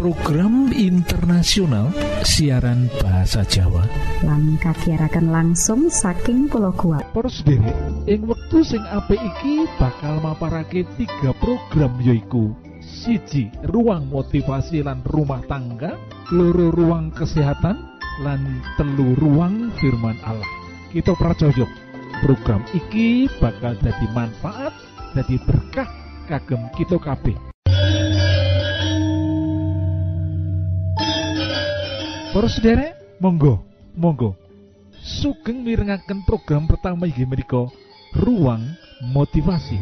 program internasional siaran bahasa Jawa. Lan kagiatan langsung saking pulau kuat sendiri ing wektu sing apik iki bakal maparake tiga program yoiku siji ruang motivasi lan rumah tangga. Loro ruang kesehatan. Lan telu ruang firman Allah. Kita pracojok program iki bakal jadi manfaat jadi berkah kagem kita kabeh Para sederek, monggo, monggo. Sugeng mirengaken program pertama inggih menika Ruang Motivasi.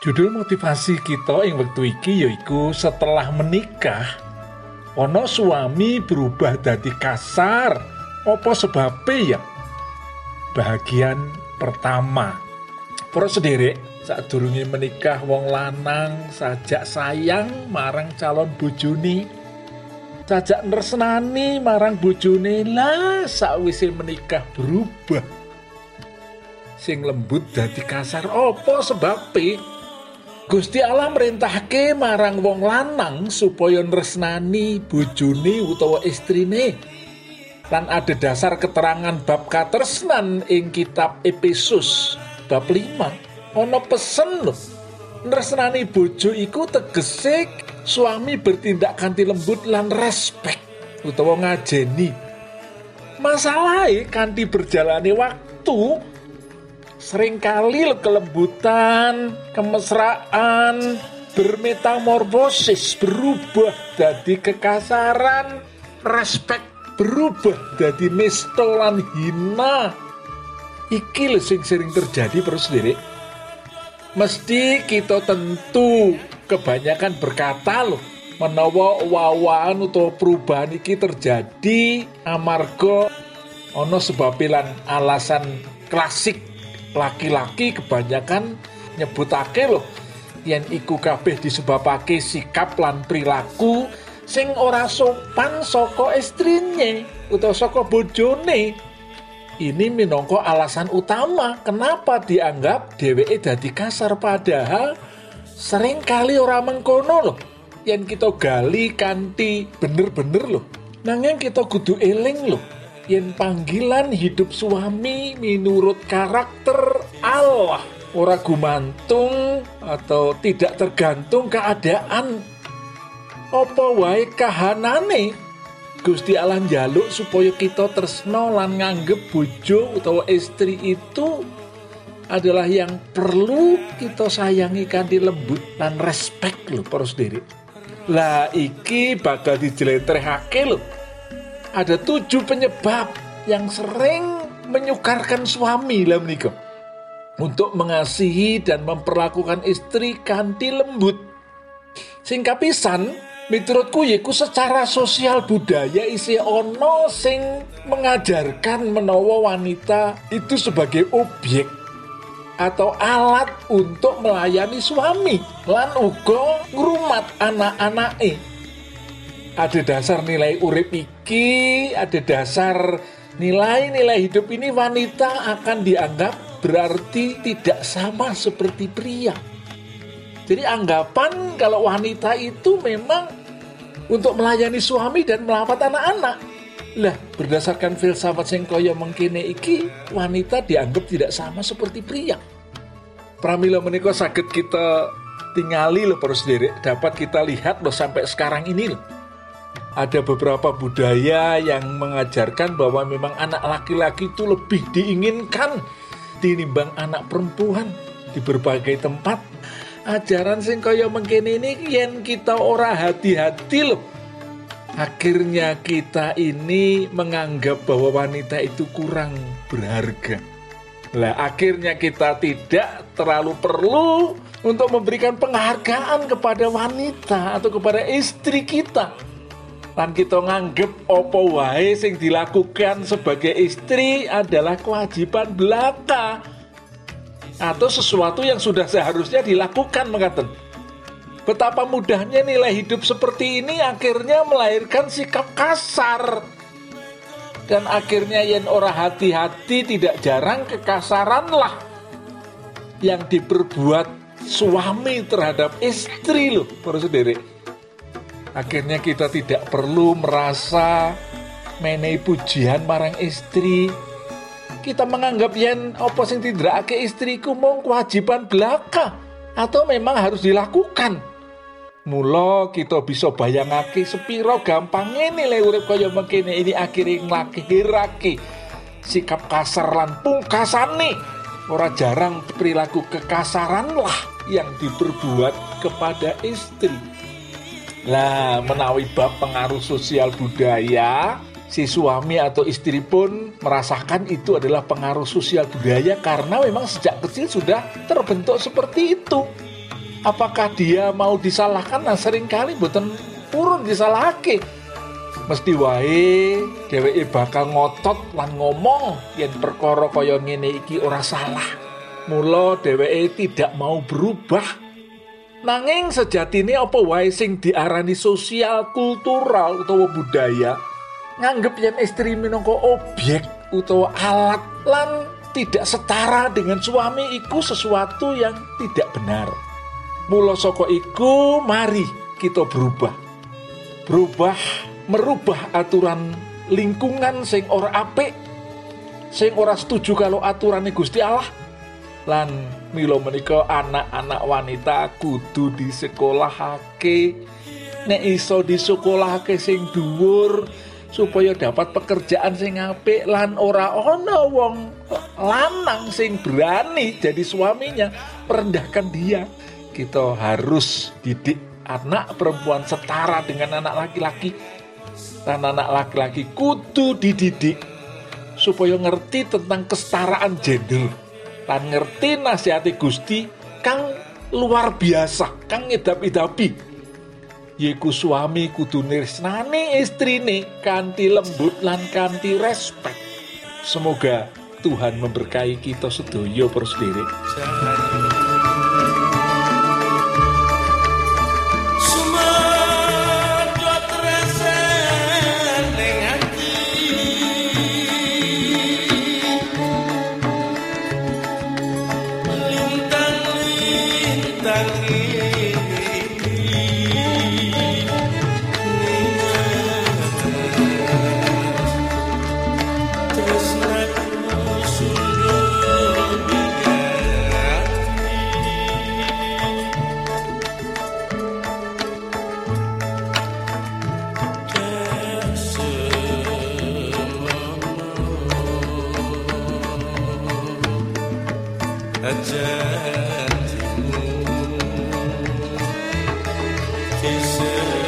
Judul motivasi kita ing wektu iki yaiku setelah menikah ana suami berubah dadi kasar. Apa sebabnya ya? Bagian pertama. Para sadurunge menikah wong lanang sajak sayang marang calon bojone. Sajak nresnani marang bojone. Lah sakwise menikah berubah. Sing lembut dadi kasar apa sebabe Gusti Allah merintahke marang wong lanang supaya nresnani bojone utawa istrine. Lan ada dasar keterangan bab katresnan ing kitab Efesus bab 5 ana pesen lho. Nresnani bojo iku tegese suami bertindak kanthi lembut lan respek utawa ngajeni. Masalahe kanthi berjalani waktu sering kali kelembutan kemesraan bermetamorfosis berubah dari kekasaran respek berubah dari nesto lan hina. Iki lho sing sering terjadi terus sendiri mesti kita tentu kebanyakan berkata loh menawa wawan atau perubahan iki terjadi amarga ono sebabilan alasan klasik. Laki-laki kebanyakan nyebutake loh yen iku kabeh disebabake sikap lan perilaku sing ora sopan saka istrine utawa saka bojone ini minangka alasan utama kenapa dianggap dheweke dadi kasar padahal sering kali ora mengkono loh yang kita gali kanthi bener-bener loh nanging kita kudu eling loh yen panggilan hidup suami menurut karakter Allah. Ora gumantung atau tidak tergantung keadaan. Apa wae kahanane Gusti Allah njaluk supaya kita tresno lan nganggep bojo utawa istri itu adalah yang perlu kita sayangi kanthi lembut dan respect lho para sendiri. Lah iki bakal dijelentrehake lho. Ada tujuh penyebab yang sering menyukarkan suami lah menikah untuk mengasihi dan memperlakukan istri kanthi lembut. Sing kapisan, miturutku yiku secara sosial budaya isi ono sing mengajarkan menawa wanita itu sebagai objek atau alat untuk melayani suami lan uga ngrumat anak-anake. Ada dasar nilai urip iki ada dasar nilai-nilai hidup ini wanita akan dianggap berarti tidak sama seperti pria jadi anggapan kalau wanita itu memang untuk melayani suami dan merawat anak-anak. Lah, berdasarkan filsafat sing kaya mengkene iki, wanita dianggap tidak sama seperti pria. Pramila menika sakit kita tingali loh para sendiri, dapat kita lihat loh sampai sekarang ini loh. Ada beberapa budaya yang mengajarkan bahwa memang anak laki-laki itu lebih diinginkan tinimbang anak perempuan di berbagai tempat ajaran sing kaya mengkene ini yen kita ora hati-hati loh akhirnya kita ini menganggap bahwa wanita itu kurang berharga. Lah akhirnya kita tidak terlalu perlu untuk memberikan penghargaan kepada wanita atau kepada istri kita. Dan kita nganggep opo wae sing dilakukan sebagai istri adalah kewajiban belaka atau sesuatu yang sudah seharusnya dilakukan mengatakan betapa mudahnya nilai hidup seperti ini akhirnya melahirkan sikap kasar dan akhirnya yang orang hati-hati tidak jarang kekasaran lah yang diperbuat suami terhadap istri loh, para saudara. Akhirnya kita tidak perlu merasa menehi pujian marang istri. Kita menganggap yen apa sing tindrakake istriku mung kewajiban belaka atau memang harus dilakukan. Mula kita bisa bayangake sepiro gampang ini le urip kaya mengkene ini akhirnya nglakirake sikap kasar lan pungkasane. Ora jarang perilaku kekasaran lah yang diperbuat kepada istri. Lah, menawi bab pengaruh sosial budaya, si suami atau istri pun merasakan itu adalah pengaruh sosial budaya karena memang sejak kecil sudah terbentuk seperti itu. Apakah dia mau disalahkan? Nah sering kali buatan purun disalahake. Mesti wae dheweke bakal ngotot lan ngomong yen perkara kaya ngene iki ora salah. Mula dheweke tidak mau berubah Nanging sejatine apa wae sing diarani sosial kultural utawa budaya nganggep yen istri minangka objek utawa alat lan tidak setara dengan suami iku sesuatu yang tidak benar. Mula saka iku mari kita berubah. Berubah merubah aturan lingkungan sing ora apik sing ora setuju kalau aturan Gusti Allah lan milo menika anak-anak wanita kudu disekolahake nek iso disekolahake sing dhuwur supaya dapat pekerjaan sing apik lan ora ana wong lanang sing berani jadi suaminya merendahkan dia. Kita harus didik anak perempuan setara dengan anak laki-laki. Dan anak laki-laki kudu dididik supaya ngerti tentang kesetaraan gender. Dan ngerti nasihati Gusti kang luar biasa kang ngedap-idapi Yiku suami kudu istri istrine kanti lembut lan kanti respect. Semoga Tuhan memberkahi kita sedoyo persendiri. EWA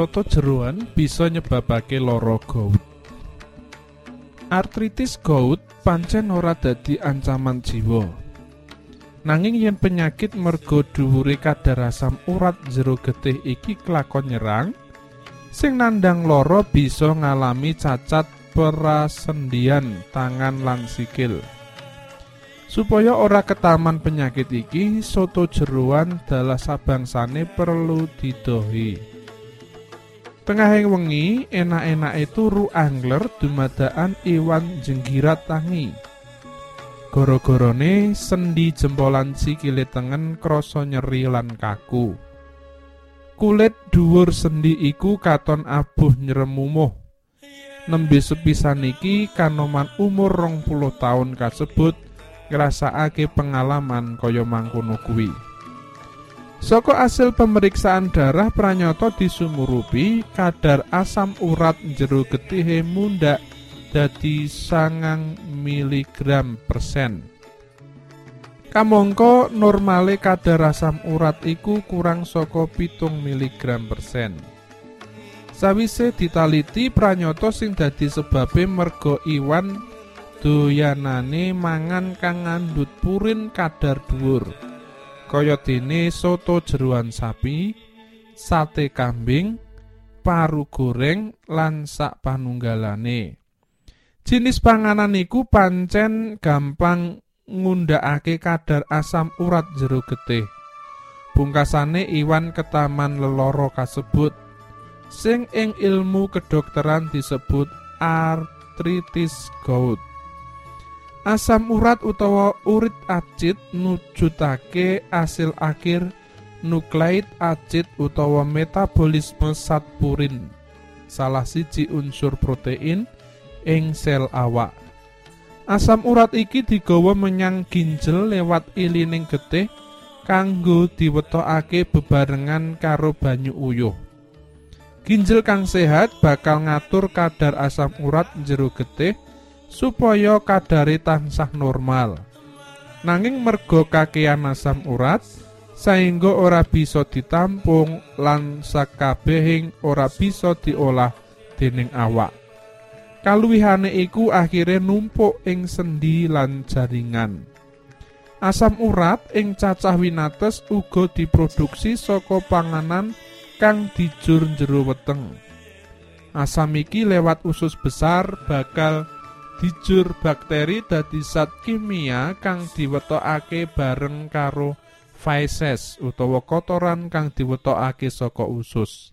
soto jeruan bisa nyebabake loro gout artritis gout pancen ora dadi ancaman jiwa Nanging yen penyakit mergo dhuwure kadar asam urat jero getih iki kelakon nyerang, sing nandang loro bisa ngalami cacat perasendian tangan lan sikil. Supaya ora ketaman penyakit iki, soto jeruan dalah sabangsane perlu didohi. Tengahing wengi, enak-enak itu ru angler dumadaan iwan jenggirat tangi. Goro-gorone sendi jempolan sikile tengen krasa nyeri lan kaku. Kulit dhuwur sendi iku katon abuh nyeremumuh. Nembe sepisan iki kanoman umur rong puluh tahun kasebut ngrasakake pengalaman kaya mangkono kuwi. Saka hasil pemeriksaan darah pranyata disumurupi kadar asam urat jero getihe mundak dadi sangang miligram persen. Kamangka normale kadar asam urat iku kurang saka pitung miligram persen. Sawise ditaliti pranyata sing dadi sebabe merga iwan doyanane mangan kang ngandhut purin kadar dhuwur kaya dene soto jeruan sapi sate kambing paru goreng lan sak panunggalane. Jenis panganan iku pancen gampang ngundakake kadar asam urat jero getih. Pungkasane iwan ketaman leloro kasebut. Sing ing ilmu kedokteran disebut artritis gout Asam urat utawa urit acid nujutake asil akhir nukleid acid utawa metabolisme zat purin. Salah siji unsur protein ing sel awak. Asam urat iki digawa menyang ginjel lewat ilining getih kanggo diwetokake bebarengan karo banyu uyuh. Ginjel kang sehat bakal ngatur kadar asam urat jero getih supaya kadare tansah normal. Nanging merga kakean asam urat saengga ora bisa ditampung lan sakabehing ora bisa diolah dening awak. Kaluwihane iku akhire numpuk ing sendi lan jaringan. Asam urat ing cacah winates uga diproduksi saka panganan kang dijur jero weteng. Asam iki lewat usus besar bakal dijur bakteri dadi zat kimia kang diwetokake bareng karo feces utawa kotoran kang diwetokake saka usus.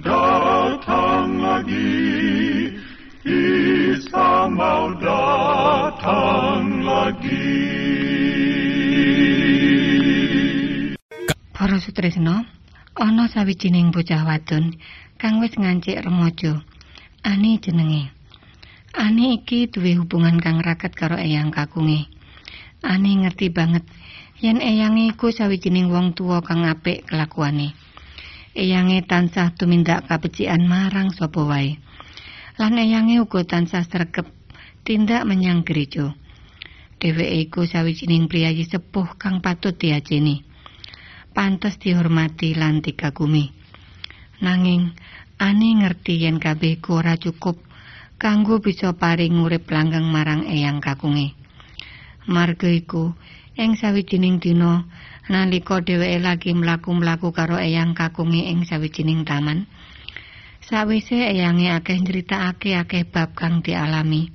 datang lagi, Isa mau datang lagi. Para sutresna, ana sawijining bocah wadon kang wis ngancik remaja. Ani jenenge. Ani iki duwe hubungan kang raket karo eyang kakunge. Ani ngerti banget yen eyange iku sawijining wong tuwa kang apik kelakuane. Eyange tansah tumindak kabecikan marang sapa wae. Lan eyange uga tansah sregep tindak menyang gereja. Dheweke iku sawijining priyayi sepuh kang patut diajeni. Pantes dihormati lan dikagumi. Nanging Ani ngerti yen kabeh ora cukup kanggo bisa paring urip langgeng marang eyang kakunge. Marga iku ing sawijining dina nalika dheweke lagi mlaku-mlaku karo eyang kakunge ing sawijining taman sawise eyange akeh nyritakake akeh bab kang dialami.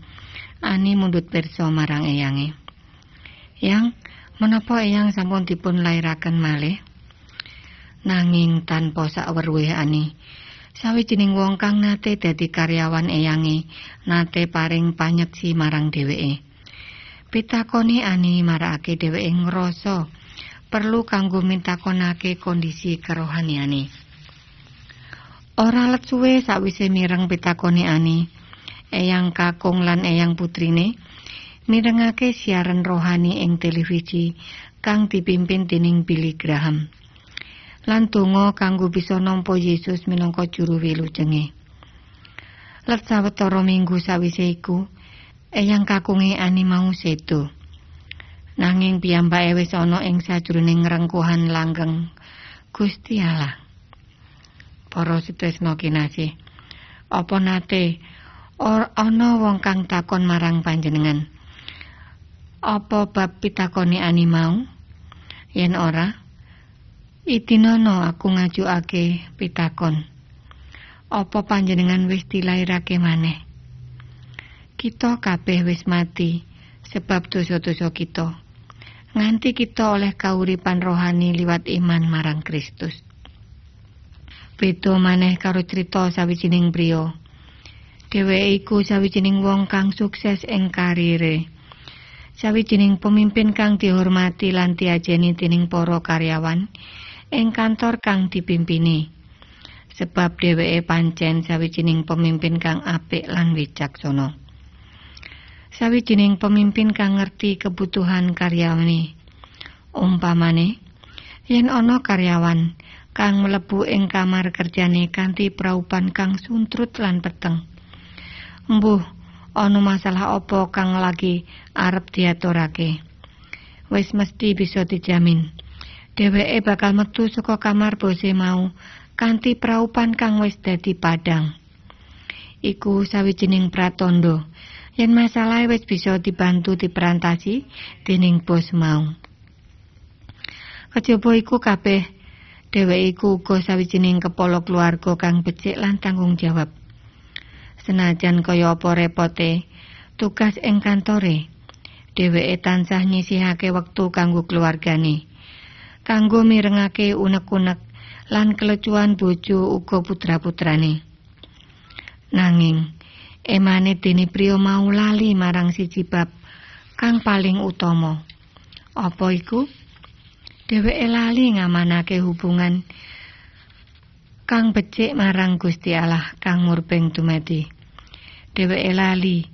Ani mundut pirsa marang eyange. Yang menapa eyang sampun dipun lairaken malih? Nanging tanpa sakweruhe ani sawijining wong kang nate dadi karyawan eyange nate paring panyetsi marang dheweke. Pitakoni ani marakake dheweke ngrasa perlu kanggo mintakonake kondisi kerohaniane. Ora let suwe sakwise mireng pitakoni ani, eyang kakung lan eyang putrine mirengake siaran rohani ing televisi kang dipimpin dening Billy Graham. Lan donga kanggo bisa nampa Yesus minangka juru wilujenge. Let sawetara minggu sawise iku, eyang kakunge ani mau sedo. Nanging piyambake wis ana ing sajroning rengkuhan langgeng Gusti Allah. Para sitresna kinasih, apa nate or ana wong kang takon marang panjenengan? Apa bab pitakoni ani mau? Yen ora, itinono aku ngajukake pitakon. Apa panjenengan wis dilairake maneh? Kita kabeh wis mati sebab dosa-dosa kita. Nganti kita oleh kauripan rohani liwat iman marang Kristus. Beda maneh karo cerita sawijining priya. Dheweke iku sawijining wong kang sukses ing karire. Sawijining pemimpin kang dihormati lan diajeni dening para karyawan ing kantor kang dipimpini. Sebab dheweke pancen sawijining pemimpin kang apik lan wicaksana. Sawijining pemimpin kang ngerti kebutuhan karyawane. Umpamane, yen ana karyawan kang mlebu ing kamar kerjane kanthi praupan kang suntrut lan peteng. Mbuh, ana masalah apa kang lagi arep diaturake. Wis mesti bisa dijamin. Dheweke bakal metu saka kamar bose mau kanthi praupan kang wis dadi padang. Iku sawijining pratandha yen masalah wis bisa dibantu diperantasi dening bos mau. Kejaba iku kabeh dheweke iku uga sawijining kepala keluarga kang becik lan tanggung jawab. Senajan kaya apa repote tugas ing kantore, dheweke tansah nyisihake wektu kanggo keluargane. Kanggo mirengake unek-unek lan kelecuan bojo uga putra-putrane. Nanging emane dene priya mau lali marang siji bab kang paling utama. Apa iku? Dheweke lali ngamanake hubungan kang becik marang Gusti Allah kang murbeng dumadi. Dheweke lali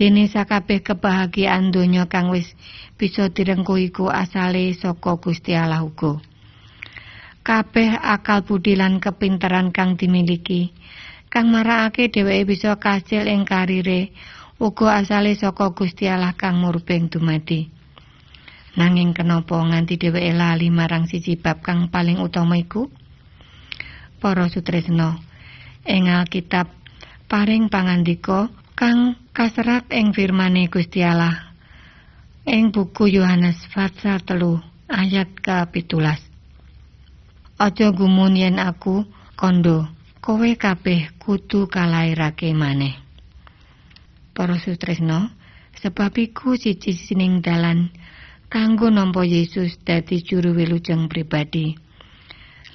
Dene sakabeh kebahagiaan donya kang wis bisa direngkuh iku asale saka Gusti Allah uga. Kabeh akal budi lan kepinteran kang dimiliki kang marakake dheweke bisa kasil ing karire uga asale saka Gusti Allah kang murbeng dumadi. Nanging kenapa nganti dheweke lali marang siji bab kang paling utama iku? Para sutresna, ing Alkitab paring pangandika kang kaserat ing firmane Gusti Allah ing buku Yohanes pasal telu ayat ke-17. Aja gumun yen aku kondo, kowe kabeh kudu kalairake maneh. Para sutresna, sebab iku siji-sining dalan kanggo nampa Yesus dadi juru wilujeng pribadi.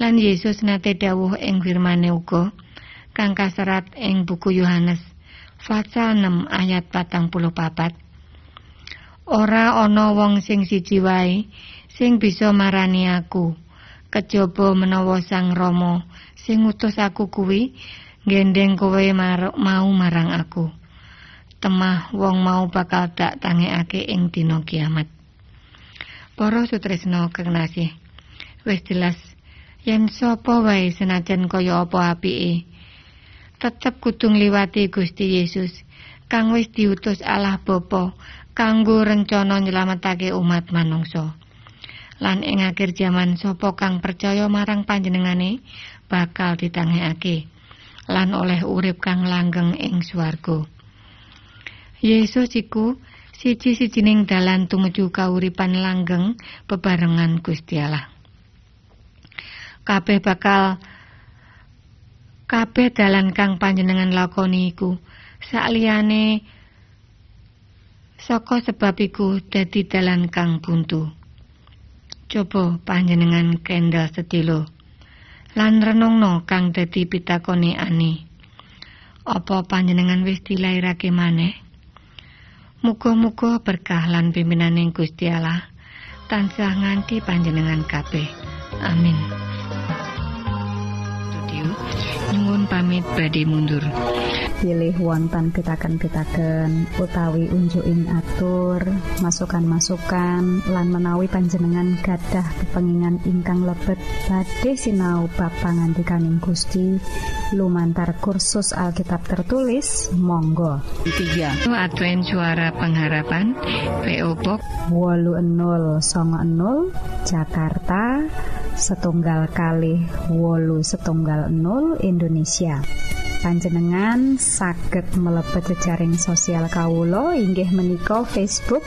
Lan Yesus nate dawuh ing firmane uga kang kaserat ing buku Yohanes pasal 6 ayat 44. Ora ana wong sing siji wae sing bisa marani aku kejaba menawa Sang Rama sing ngutus aku kuwi gendeng kowe mau marang aku. Temah wong mau bakal tak tangekake ing dina kiamat. Para sutresna kekasih, wis jelas yen sapa wae senajan kaya apa apike, tetep kudu ngliwati Gusti Yesus kang wis diutus Allah Bapa kanggo rencana nyelametake umat manungsa. lan ing akhir jaman sapa kang percaya marang panjenengane bakal ditangekake lan oleh urip kang langgeng ing swarga. Yesus iku siji-sijining dalan tumuju kauripan langgeng bebarengan Gusti Allah. Kabeh bakal kabeh dalan kang panjenengan lakoni iku sakliyane saka sebab iku dadi dalan kang buntu. Coba panjenengan kendal sedilo. Lan renungno kang dadi pitakone ani. Apa panjenengan wis dilairake maneh? Muga-muga berkah lan pimpinan Gusti Allah tansah nganti panjenengan kabeh. Amin. Studio pamit badhe mundur. pilih wonten pitaken-pitaken utawi unjuking atur masukan-masukan lan menawi panjenengan gadah kepengingan ingkang lebet badhe sinau ba pangantikaning Gusti. Lumantar kursus Alkitab tertulis Monggo. 3 Advent suara pengharapan PO Box 80 Jakarta setunggal kali wolu setunggal 0 Indonesia. Panjenengan saged mlebet jejaring sosial Kawulo inggih menika Facebook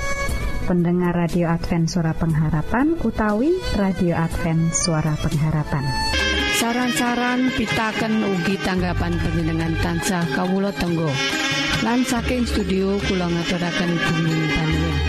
pendengar radio Advent suara pengharapan utawi radio Advent suara pengharapan. Saran-saran pitaken ugi tanggapan panjenengan tansah Kawulo Tenggo. Lan saking studio kula ngaturaken bumi panuwun